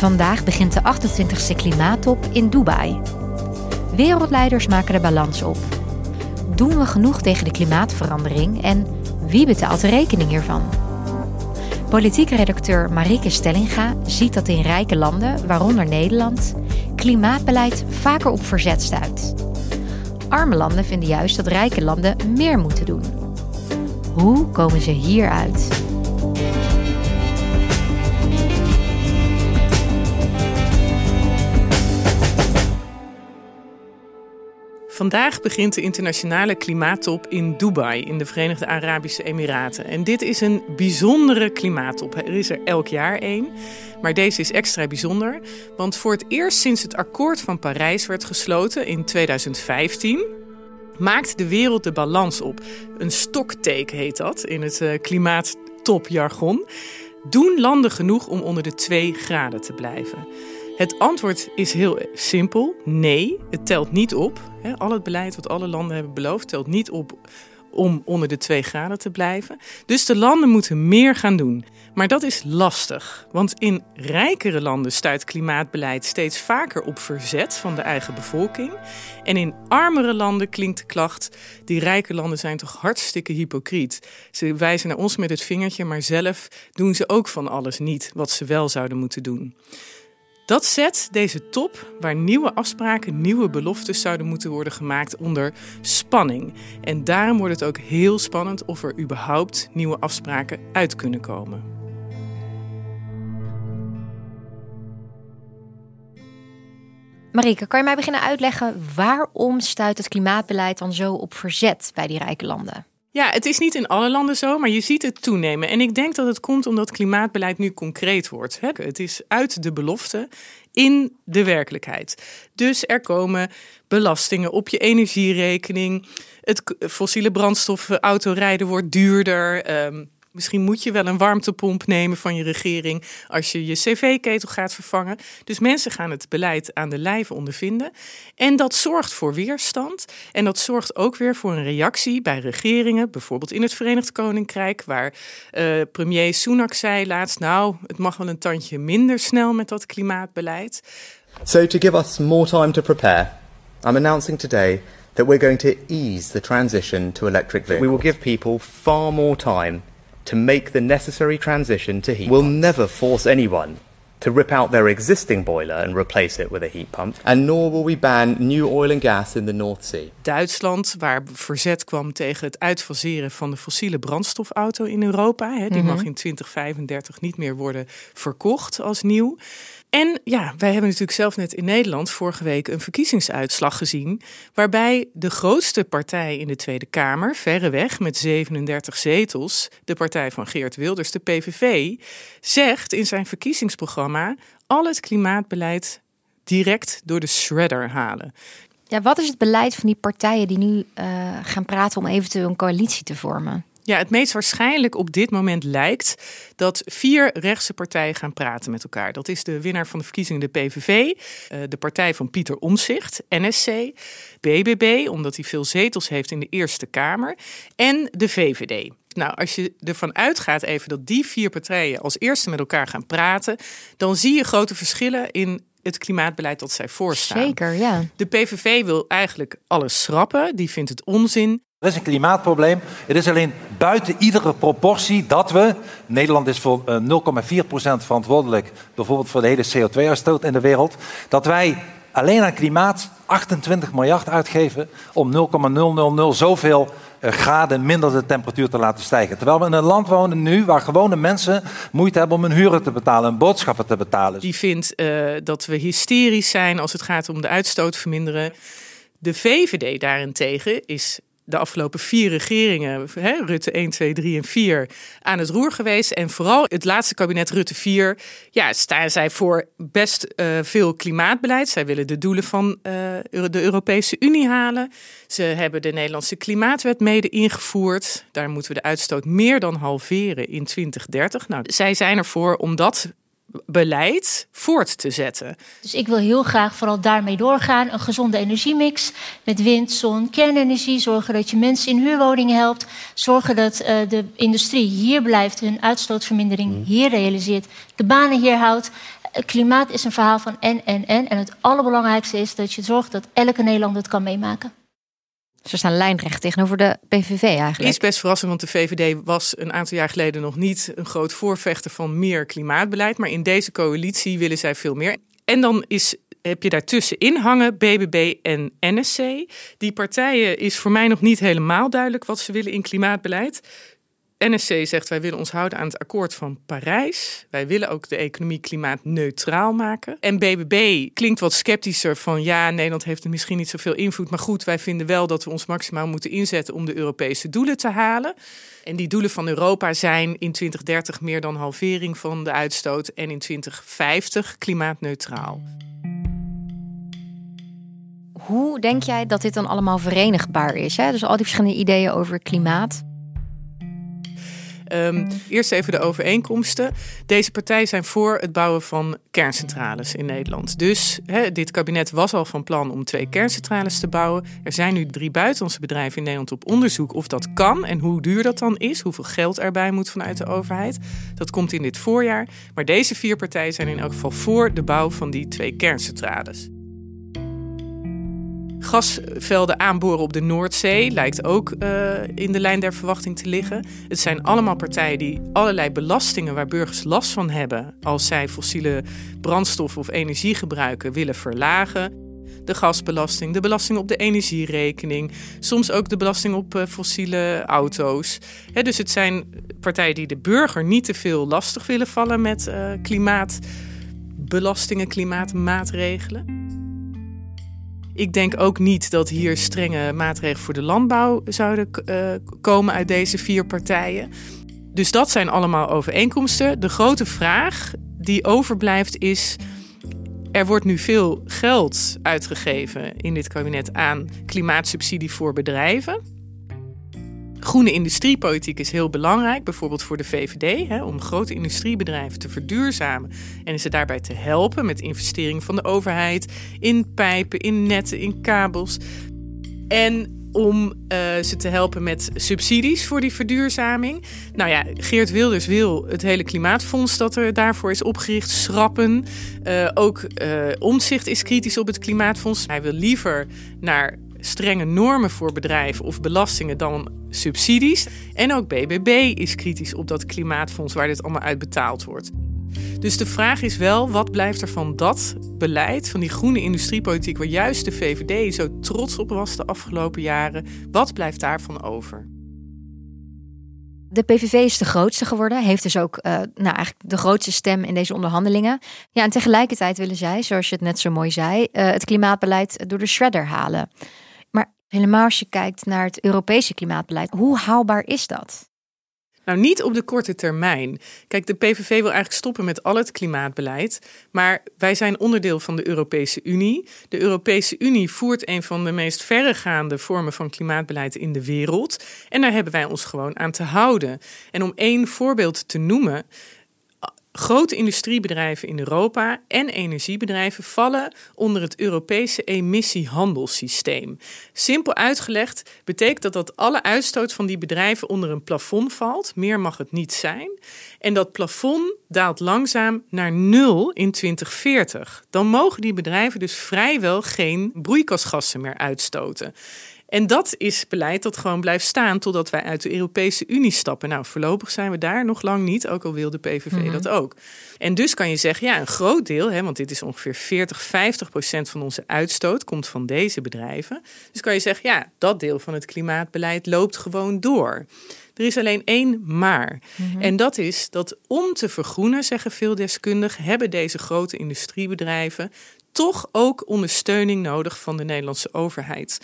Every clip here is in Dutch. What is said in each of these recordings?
Vandaag begint de 28e klimaattop in Dubai. Wereldleiders maken de balans op. Doen we genoeg tegen de klimaatverandering en wie betaalt de rekening hiervan? Politiek redacteur Marike Stellinga ziet dat in rijke landen, waaronder Nederland, klimaatbeleid vaker op verzet stuit. Arme landen vinden juist dat rijke landen meer moeten doen. Hoe komen ze hieruit? Vandaag begint de internationale klimaattop in Dubai, in de Verenigde Arabische Emiraten. En dit is een bijzondere klimaattop. Er is er elk jaar één. Maar deze is extra bijzonder, want voor het eerst sinds het akkoord van Parijs werd gesloten in 2015, maakt de wereld de balans op. Een stocktake heet dat in het uh, klimaattopjargon. Doen landen genoeg om onder de 2 graden te blijven? Het antwoord is heel simpel: nee, het telt niet op. Al het beleid wat alle landen hebben beloofd telt niet op om onder de 2 graden te blijven. Dus de landen moeten meer gaan doen. Maar dat is lastig, want in rijkere landen stuit klimaatbeleid steeds vaker op verzet van de eigen bevolking. En in armere landen klinkt de klacht: die rijke landen zijn toch hartstikke hypocriet. Ze wijzen naar ons met het vingertje, maar zelf doen ze ook van alles niet wat ze wel zouden moeten doen. Dat zet deze top, waar nieuwe afspraken, nieuwe beloftes zouden moeten worden gemaakt, onder spanning. En daarom wordt het ook heel spannend of er überhaupt nieuwe afspraken uit kunnen komen. Marike, kan je mij beginnen uitleggen waarom stuit het klimaatbeleid dan zo op verzet bij die rijke landen? Ja, het is niet in alle landen zo, maar je ziet het toenemen. En ik denk dat het komt omdat klimaatbeleid nu concreet wordt. Het is uit de belofte in de werkelijkheid. Dus er komen belastingen op je energierekening. Het fossiele brandstoffen autorijden wordt duurder. Ehm, Misschien moet je wel een warmtepomp nemen van je regering als je je cv-ketel gaat vervangen. Dus mensen gaan het beleid aan de lijve ondervinden. En dat zorgt voor weerstand. En dat zorgt ook weer voor een reactie bij regeringen, bijvoorbeeld in het Verenigd Koninkrijk, waar uh, premier Sunak zei laatst: Nou, het mag wel een tandje minder snel met dat klimaatbeleid. So, to give us more time to prepare, I'm announcing today that we're going to ease the transition to electric vehicles. We will give people far more time to make the necessary transition to heat. We'll never force anyone to rip out their existing boiler and replace it with a heat pump. And nor will we ban new oil and gas in the North Sea. Duitsland, waar verzet kwam tegen het uitfaseren van de fossiele brandstofauto in Europa. Hè, die mag mhm. in 2035 niet meer worden verkocht als nieuw. En ja, wij hebben natuurlijk zelf net in Nederland vorige week een verkiezingsuitslag gezien. Waarbij de grootste partij in de Tweede Kamer, verreweg met 37 zetels, de partij van Geert Wilders, de PVV, zegt in zijn verkiezingsprogramma al het klimaatbeleid direct door de shredder halen. Ja, wat is het beleid van die partijen die nu uh, gaan praten om eventueel een coalitie te vormen? Ja, het meest waarschijnlijk op dit moment lijkt dat vier rechtse partijen gaan praten met elkaar. Dat is de winnaar van de verkiezingen, de PVV, eh, de partij van Pieter Omzicht, NSC, BBB, omdat hij veel zetels heeft in de Eerste Kamer, en de VVD. Nou, als je ervan uitgaat even dat die vier partijen als eerste met elkaar gaan praten, dan zie je grote verschillen in het klimaatbeleid dat zij voorstaan. Zeker, ja. De PVV wil eigenlijk alles schrappen. Die vindt het onzin. Er is een klimaatprobleem. Het is alleen buiten iedere proportie dat we. Nederland is voor 0,4% verantwoordelijk, bijvoorbeeld voor de hele CO2-uitstoot in de wereld. Dat wij alleen aan klimaat 28 miljard uitgeven om 0,000 zoveel eh, graden minder de temperatuur te laten stijgen. Terwijl we in een land wonen nu waar gewone mensen moeite hebben om hun huren te betalen en boodschappen te betalen. Die vindt uh, dat we hysterisch zijn als het gaat om de uitstoot verminderen. De VVD daarentegen is de afgelopen vier regeringen, hè, Rutte 1, 2, 3 en 4, aan het roer geweest. En vooral het laatste kabinet Rutte 4, ja, staan zij voor best uh, veel klimaatbeleid. Zij willen de doelen van uh, de Europese Unie halen. Ze hebben de Nederlandse klimaatwet mede ingevoerd. Daar moeten we de uitstoot meer dan halveren in 2030. Nou, zij zijn ervoor om dat beleid voort te zetten. Dus ik wil heel graag vooral daarmee doorgaan. Een gezonde energiemix met wind, zon, kernenergie. Zorgen dat je mensen in huurwoningen helpt. Zorgen dat uh, de industrie hier blijft, hun uitstootvermindering mm. hier realiseert. De banen hier houdt. Klimaat is een verhaal van en, en, en. En het allerbelangrijkste is dat je zorgt dat elke Nederlander het kan meemaken. Ze staan lijnrecht tegenover de PVV eigenlijk. Is best verrassend, want de VVD was een aantal jaar geleden nog niet een groot voorvechter van meer klimaatbeleid. Maar in deze coalitie willen zij veel meer. En dan is heb je daartussenin hangen BBB en NSC. Die partijen is voor mij nog niet helemaal duidelijk wat ze willen in klimaatbeleid. NSC zegt wij willen ons houden aan het akkoord van Parijs. Wij willen ook de economie klimaatneutraal maken. En BBB klinkt wat sceptischer van ja, Nederland heeft er misschien niet zoveel invloed. Maar goed, wij vinden wel dat we ons maximaal moeten inzetten om de Europese doelen te halen. En die doelen van Europa zijn in 2030 meer dan halvering van de uitstoot en in 2050 klimaatneutraal. Hoe denk jij dat dit dan allemaal verenigbaar is? Hè? Dus al die verschillende ideeën over klimaat. Um, eerst even de overeenkomsten. Deze partijen zijn voor het bouwen van kerncentrales in Nederland. Dus dit kabinet was al van plan om twee kerncentrales te bouwen. Er zijn nu drie buitenlandse bedrijven in Nederland op onderzoek of dat kan en hoe duur dat dan is, hoeveel geld erbij moet vanuit de overheid. Dat komt in dit voorjaar. Maar deze vier partijen zijn in elk geval voor de bouw van die twee kerncentrales. Gasvelden aanboren op de Noordzee lijkt ook uh, in de lijn der verwachting te liggen. Het zijn allemaal partijen die allerlei belastingen waar burgers last van hebben als zij fossiele brandstof of energie gebruiken willen verlagen. De gasbelasting, de belasting op de energierekening, soms ook de belasting op uh, fossiele auto's. Dus het zijn partijen die de burger niet te veel lastig willen vallen met uh, klimaatbelastingen, klimaatmaatregelen. Ik denk ook niet dat hier strenge maatregelen voor de landbouw zouden uh, komen uit deze vier partijen. Dus dat zijn allemaal overeenkomsten. De grote vraag die overblijft is. Er wordt nu veel geld uitgegeven in dit kabinet aan klimaatsubsidie voor bedrijven. Groene industriepolitiek is heel belangrijk, bijvoorbeeld voor de VVD, hè, om grote industriebedrijven te verduurzamen en ze daarbij te helpen met investeringen van de overheid in pijpen, in netten, in kabels. En om uh, ze te helpen met subsidies voor die verduurzaming. Nou ja, Geert Wilders wil het hele klimaatfonds dat er daarvoor is opgericht schrappen. Uh, ook uh, Omzicht is kritisch op het klimaatfonds. Hij wil liever naar strenge normen voor bedrijven of belastingen dan subsidies. En ook BBB is kritisch op dat klimaatfonds waar dit allemaal uit betaald wordt. Dus de vraag is wel, wat blijft er van dat beleid, van die groene industriepolitiek, waar juist de VVD zo trots op was de afgelopen jaren, wat blijft daarvan over? De PVV is de grootste geworden, heeft dus ook uh, nou, eigenlijk de grootste stem in deze onderhandelingen. Ja, en tegelijkertijd willen zij, zoals je het net zo mooi zei, uh, het klimaatbeleid door de shredder halen. Helemaal als je kijkt naar het Europese klimaatbeleid. Hoe haalbaar is dat? Nou, niet op de korte termijn. Kijk, de PVV wil eigenlijk stoppen met al het klimaatbeleid. Maar wij zijn onderdeel van de Europese Unie. De Europese Unie voert een van de meest verregaande vormen van klimaatbeleid in de wereld. En daar hebben wij ons gewoon aan te houden. En om één voorbeeld te noemen grote industriebedrijven in Europa en energiebedrijven vallen onder het Europese emissiehandelssysteem. Simpel uitgelegd betekent dat dat alle uitstoot van die bedrijven onder een plafond valt. Meer mag het niet zijn. En dat plafond daalt langzaam naar nul in 2040. Dan mogen die bedrijven dus vrijwel geen broeikasgassen meer uitstoten. En dat is beleid dat gewoon blijft staan totdat wij uit de Europese Unie stappen. Nou, voorlopig zijn we daar nog lang niet, ook al wil de PVV Mhm. dat ook. En dus kan je zeggen, ja, een groot deel, hè, want dit is ongeveer 40, 50 procent van onze uitstoot, komt van deze bedrijven. Dus kan je zeggen, ja, dat deel van het klimaatbeleid loopt gewoon door. Er is alleen één maar. En dat is dat om te vergroenen, zeggen veel deskundigen, hebben deze grote industriebedrijven toch ook ondersteuning nodig van de Nederlandse overheid.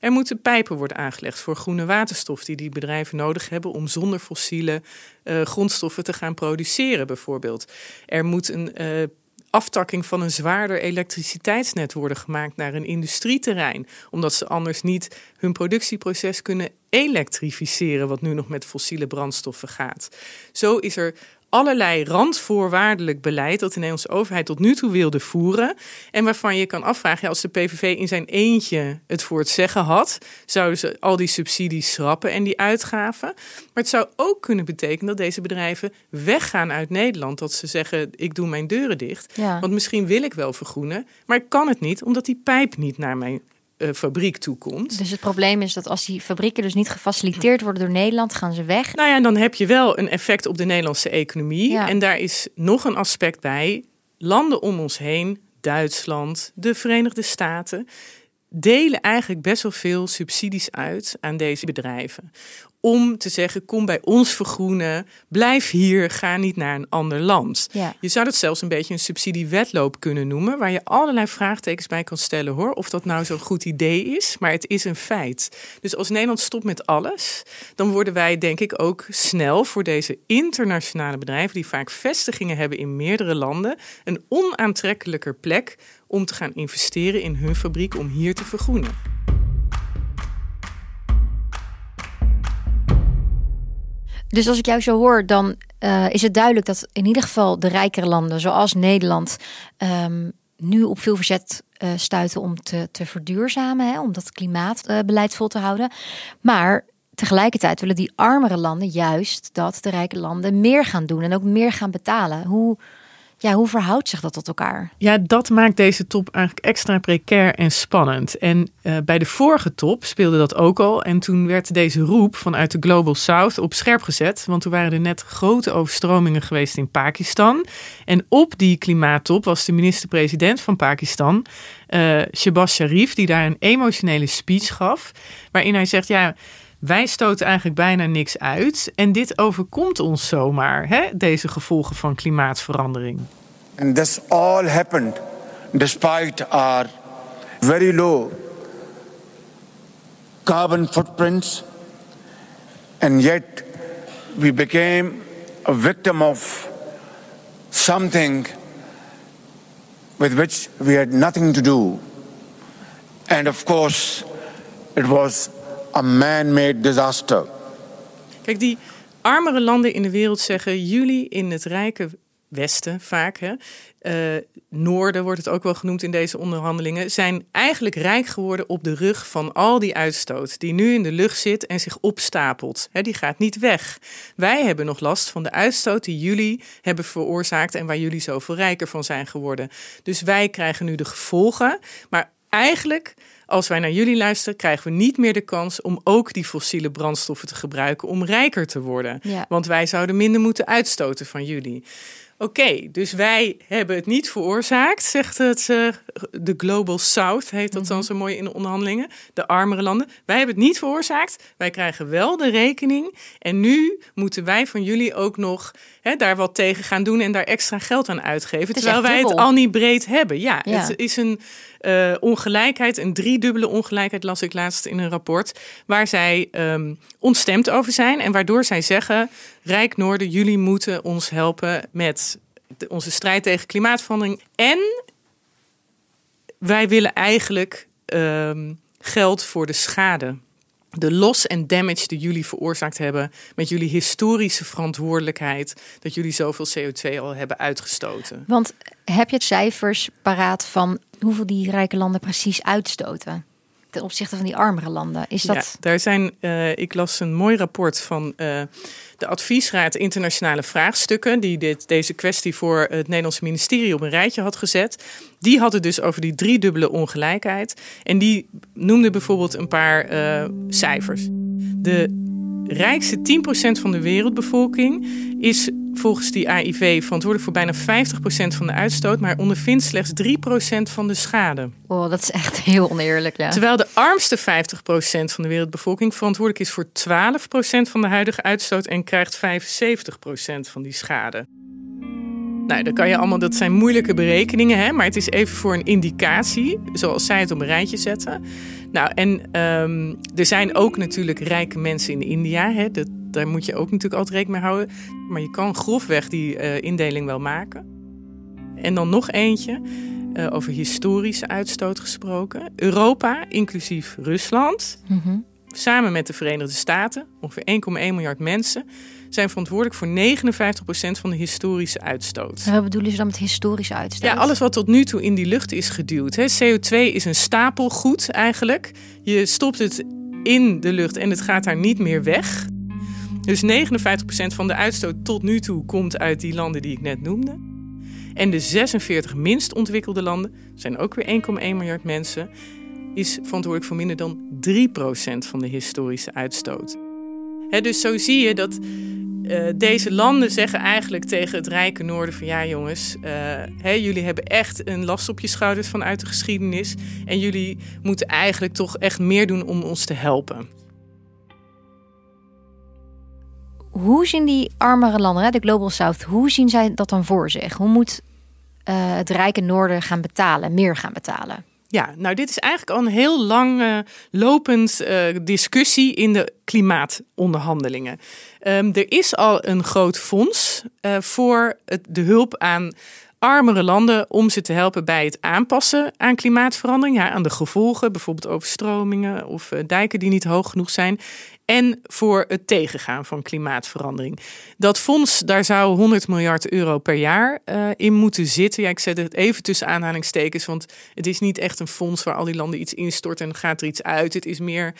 Er moeten pijpen worden aangelegd voor groene waterstof die die bedrijven nodig hebben om zonder fossiele eh, grondstoffen te gaan produceren, bijvoorbeeld. Er moet een eh, aftakking van een zwaarder elektriciteitsnet worden gemaakt naar een industrieterrein, omdat ze anders niet hun productieproces kunnen elektrificeren, wat nu nog met fossiele brandstoffen gaat. Zo is er allerlei randvoorwaardelijk beleid dat de Nederlandse overheid tot nu toe wilde voeren. En waarvan je kan afvragen, ja, als de PVV in zijn eentje het voor het zeggen had, zouden ze al die subsidies schrappen en die uitgaven. Maar het zou ook kunnen betekenen dat deze bedrijven weggaan uit Nederland. Dat ze zeggen, ik doe mijn deuren dicht. Ja. Want misschien wil ik wel vergroenen, maar ik kan het niet, omdat die pijp niet naar mijn fabriek toe komt. Dus het probleem is dat als die fabrieken dus niet gefaciliteerd worden door Nederland, gaan ze weg. Nou ja, dan heb je wel een effect op de Nederlandse economie. Ja. En daar is nog een aspect bij. Landen om ons heen, Duitsland, de Verenigde Staten, delen eigenlijk best wel veel subsidies uit aan deze bedrijven. Om te zeggen, kom bij ons vergroenen, blijf hier, ga niet naar een ander land. Ja. Je zou dat zelfs een beetje een subsidiewetloop kunnen noemen, waar je allerlei vraagtekens bij kan stellen hoor, of dat nou zo'n goed idee is, maar het is een feit. Dus als Nederland stopt met alles, dan worden wij denk ik ook snel voor deze internationale bedrijven, die vaak vestigingen hebben in meerdere landen, een onaantrekkelijker plek om te gaan investeren in hun fabriek om hier te vergroenen. Dus als ik jou zo hoor, dan eh, is het duidelijk dat in ieder geval de rijkere landen, zoals Nederland, ehm, nu op veel verzet eh, stuiten om te, te verduurzamen, hè, om dat klimaatbeleid vol te houden. Maar tegelijkertijd willen die armere landen juist dat de rijke landen meer gaan doen en ook meer gaan betalen. Hoe, ja, hoe verhoudt zich dat tot elkaar? Ja, dat maakt deze top eigenlijk extra precair en spannend. En eh, bij de vorige top speelde dat ook al. En toen werd deze roep vanuit de Global South op scherp gezet. Want toen waren er net grote overstromingen geweest in Pakistan. En op die klimaattop was de minister-president van Pakistan, eh Shehbaz Sharif, die daar een emotionele speech gaf. Waarin hij zegt, ja... Wij stoten eigenlijk bijna niks uit. En dit overkomt ons zomaar, hè? deze gevolgen van klimaatverandering. And this all happened despite our very low carbon footprints, and yet we became a victim of something with which we had nothing to do. And of course, it was a man made disaster. Kijk, die armere landen in de wereld zeggen: jullie in het rijke Westen vaak, hè, eh, Noorden wordt het ook wel genoemd in deze onderhandelingen, zijn eigenlijk rijk geworden op de rug van al die uitstoot die nu in de lucht zit en zich opstapelt. Die gaat niet weg. Wij hebben nog last van de uitstoot die jullie hebben veroorzaakt en waar jullie zoveel rijker van zijn geworden. Dus wij krijgen nu de gevolgen, maar eigenlijk als wij naar jullie luisteren, krijgen we niet meer de kans om ook die fossiele brandstoffen te gebruiken om rijker te worden. Ja. Want wij zouden minder moeten uitstoten van jullie. Oké, dus wij hebben het niet veroorzaakt, zegt het, eh, de Global South, heet dat dan zo mooi in de onderhandelingen. De armere landen. Wij hebben het niet veroorzaakt. Wij krijgen wel de rekening. En nu moeten wij van jullie ook nog hè, daar wat tegen gaan doen en daar extra geld aan uitgeven. Terwijl wij het al niet breed hebben. Ja, Ja. het is een eh, ongelijkheid, een driedubbele ongelijkheid, las ik laatst in een rapport, waar zij ehm, ontstemd over zijn en waardoor zij zeggen: Rijk Noorden, jullie moeten ons helpen met onze strijd tegen klimaatverandering. En wij willen eigenlijk ehm, geld voor de schade de loss en damage die jullie veroorzaakt hebben met jullie historische verantwoordelijkheid dat jullie zoveel CO2 al hebben uitgestoten. Want heb je cijfers paraat van hoeveel die rijke landen precies uitstoten? Ten opzichte van die armere landen. Is dat... Ja, daar zijn, uh, ik las een mooi rapport van uh, de Adviesraad Internationale Vraagstukken, die dit, deze kwestie voor het Nederlandse ministerie op een rijtje had gezet. Die had het dus over die driedubbele ongelijkheid. En die noemde bijvoorbeeld een paar uh, cijfers. De rijkste 10% van de wereldbevolking is volgens die AIV verantwoordelijk voor bijna 50% van de uitstoot, maar ondervindt slechts 3% van de schade. Oh, dat is echt heel oneerlijk, ja. Terwijl de armste 50% van de wereldbevolking verantwoordelijk is voor 12% van de huidige uitstoot en krijgt 75% van die schade. Nou, dan kan je allemaal, dat zijn moeilijke berekeningen, hè, maar het is even voor een indicatie, zoals zij het op een rijtje zetten. Nou, en um, er zijn ook natuurlijk rijke mensen in India. Hè, dat, daar moet je ook natuurlijk altijd rekening mee houden. Maar je kan grofweg die uh, indeling wel maken. En dan nog eentje, uh, over historische uitstoot gesproken. Europa, inclusief Rusland, mm -hmm. samen met de Verenigde Staten, ongeveer 1,1 miljard mensen zijn verantwoordelijk voor 59% van de historische uitstoot. En wat bedoelen ze dan met historische uitstoot? Ja, alles wat tot nu toe in die lucht is geduwd. Hè. CO2 is een stapelgoed eigenlijk. Je stopt het in de lucht en het gaat daar niet meer weg. Dus 59% van de uitstoot tot nu toe komt uit die landen die ik net noemde. En de 46 minst ontwikkelde landen, zijn ook weer 1,1 miljard mensen, is verantwoordelijk voor minder dan 3% van de historische uitstoot. Dus zo zie je dat uh, deze landen zeggen eigenlijk tegen het rijke noorden van ja jongens, uh, jullie hebben echt een last op je schouders vanuit de geschiedenis en jullie moeten eigenlijk toch echt meer doen om ons te helpen. Hoe zien die armere landen, de Global South, hoe zien zij dat dan voor zich? Hoe moet uh, het rijke noorden gaan betalen, meer gaan betalen? Ja, nou dit is eigenlijk al een heel lang lopend uh, discussie in de klimaatonderhandelingen. Um, er is al een groot fonds uh, voor de hulp aan armere landen om ze te helpen bij het aanpassen aan klimaatverandering, ja, aan de gevolgen, bijvoorbeeld overstromingen of dijken die niet hoog genoeg zijn en voor het tegengaan van klimaatverandering. Dat fonds, daar zou 100 miljard euro per jaar uh, in moeten zitten. Ja, ik zet het even tussen aanhalingstekens, want het is niet echt een fonds waar al die landen iets instorten en gaat er iets uit. Het is meer,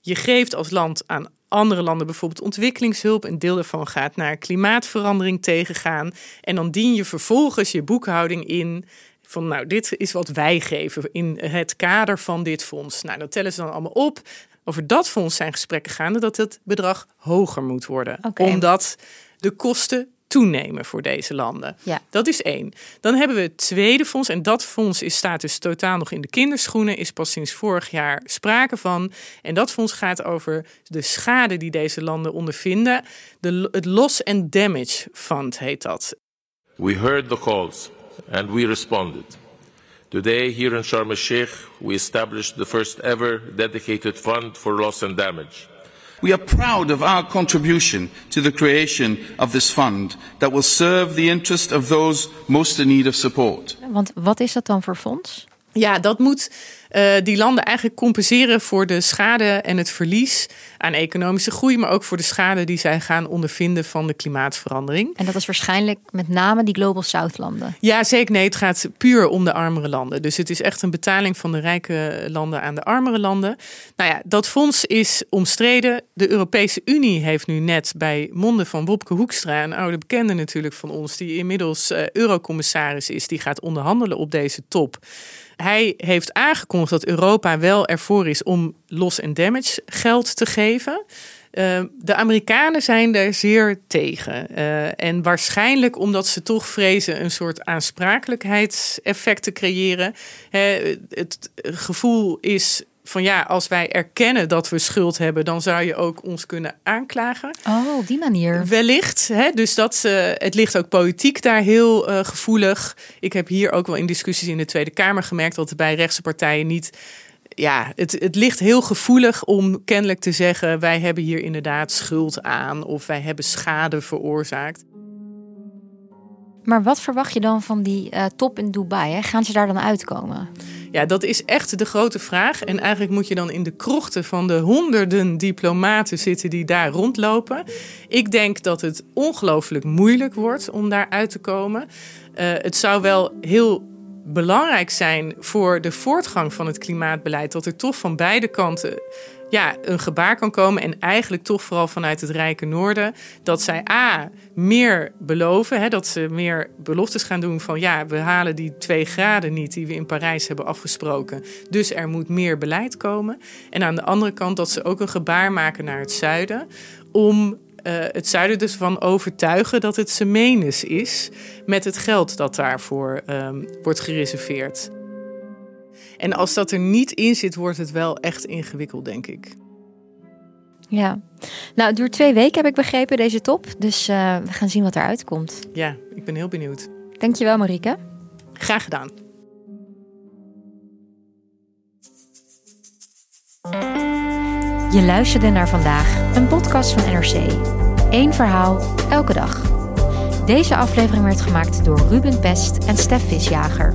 je geeft als land aan andere landen bijvoorbeeld ontwikkelingshulp. Een deel daarvan gaat naar klimaatverandering tegengaan. En dan dien je vervolgens je boekhouding in van nou, dit is wat wij geven in het kader van dit fonds. Nou, dat tellen ze dan allemaal op. Over dat fonds zijn gesprekken gaande dat het bedrag hoger moet worden. Okay. Omdat de kosten toenemen voor deze landen. Ja. Dat is één. Dan hebben we het tweede fonds. En dat fonds is, staat dus totaal nog in de kinderschoenen. Is pas sinds vorig jaar sprake van. En dat fonds gaat over de schade die deze landen ondervinden. De, het Loss and Damage Fund heet dat. We heard the calls and we responded. Today, here in Sharm el-Sheikh, we established the first ever dedicated fund for loss and damage. We are proud of our contribution to the creation of this fund that will serve the interest of those most in need of support. Want wat is dat dan voor fonds? Ja, dat moet uh, die landen eigenlijk compenseren voor de schade en het verlies aan economische groei, maar ook voor de schade die zij gaan ondervinden van de klimaatverandering. En dat is waarschijnlijk met name die Global South landen. Ja, zeker. Nee, het gaat puur om de armere landen. Dus het is echt een betaling van de rijke landen aan de armere landen. Nou ja, dat fonds is omstreden. De Europese Unie heeft nu net bij monden van Wopke Hoekstra, een oude bekende natuurlijk van ons, die inmiddels uh, eurocommissaris is, die gaat onderhandelen op deze top. Hij heeft aangekondigd dat Europa wel ervoor is om loss and damage geld te geven. Uh, de Amerikanen zijn daar zeer tegen. Uh, en waarschijnlijk omdat ze toch vrezen een soort aansprakelijkheidseffect te creëren. He, het gevoel is van ja, als wij erkennen dat we schuld hebben, dan zou je ook ons kunnen aanklagen. Oh, op die manier. Wellicht. Hè? Dus dat, uh, het ligt ook politiek daar heel uh, gevoelig. Ik heb hier ook wel in discussies in de Tweede Kamer gemerkt dat er bij rechtse partijen niet. Ja, het, het ligt heel gevoelig om kennelijk te zeggen: wij hebben hier inderdaad schuld aan of wij hebben schade veroorzaakt. Maar wat verwacht je dan van die uh, top in Dubai? Gaan ze daar dan uitkomen? Ja, dat is echt de grote vraag. En eigenlijk moet je dan in de krochten van de honderden diplomaten zitten die daar rondlopen. Ik denk dat het ongelooflijk moeilijk wordt om daar uit te komen. Uh, het zou wel heel belangrijk zijn voor de voortgang van het klimaatbeleid dat er toch van beide kanten ja, een gebaar kan komen. En eigenlijk toch vooral vanuit het rijke noorden. Dat zij A, meer beloven. Hè, dat ze meer beloftes gaan doen van ja, we halen die twee graden niet die we in Parijs hebben afgesproken. Dus er moet meer beleid komen. En aan de andere kant dat ze ook een gebaar maken naar het zuiden. Om uh, het zuiden dus van overtuigen dat het semenus is met het geld dat daarvoor um, wordt gereserveerd. En als dat er niet in zit, wordt het wel echt ingewikkeld, denk ik. Ja, nou, het duurt twee weken, heb ik begrepen, deze top. Dus uh, we gaan zien wat eruit komt. Ja, ik ben heel benieuwd. Dankjewel, Marieke. Graag gedaan. Je luisterde naar vandaag, een podcast van NRC. Eén verhaal, elke dag. Deze aflevering werd gemaakt door Ruben Pest en Stef Visjager.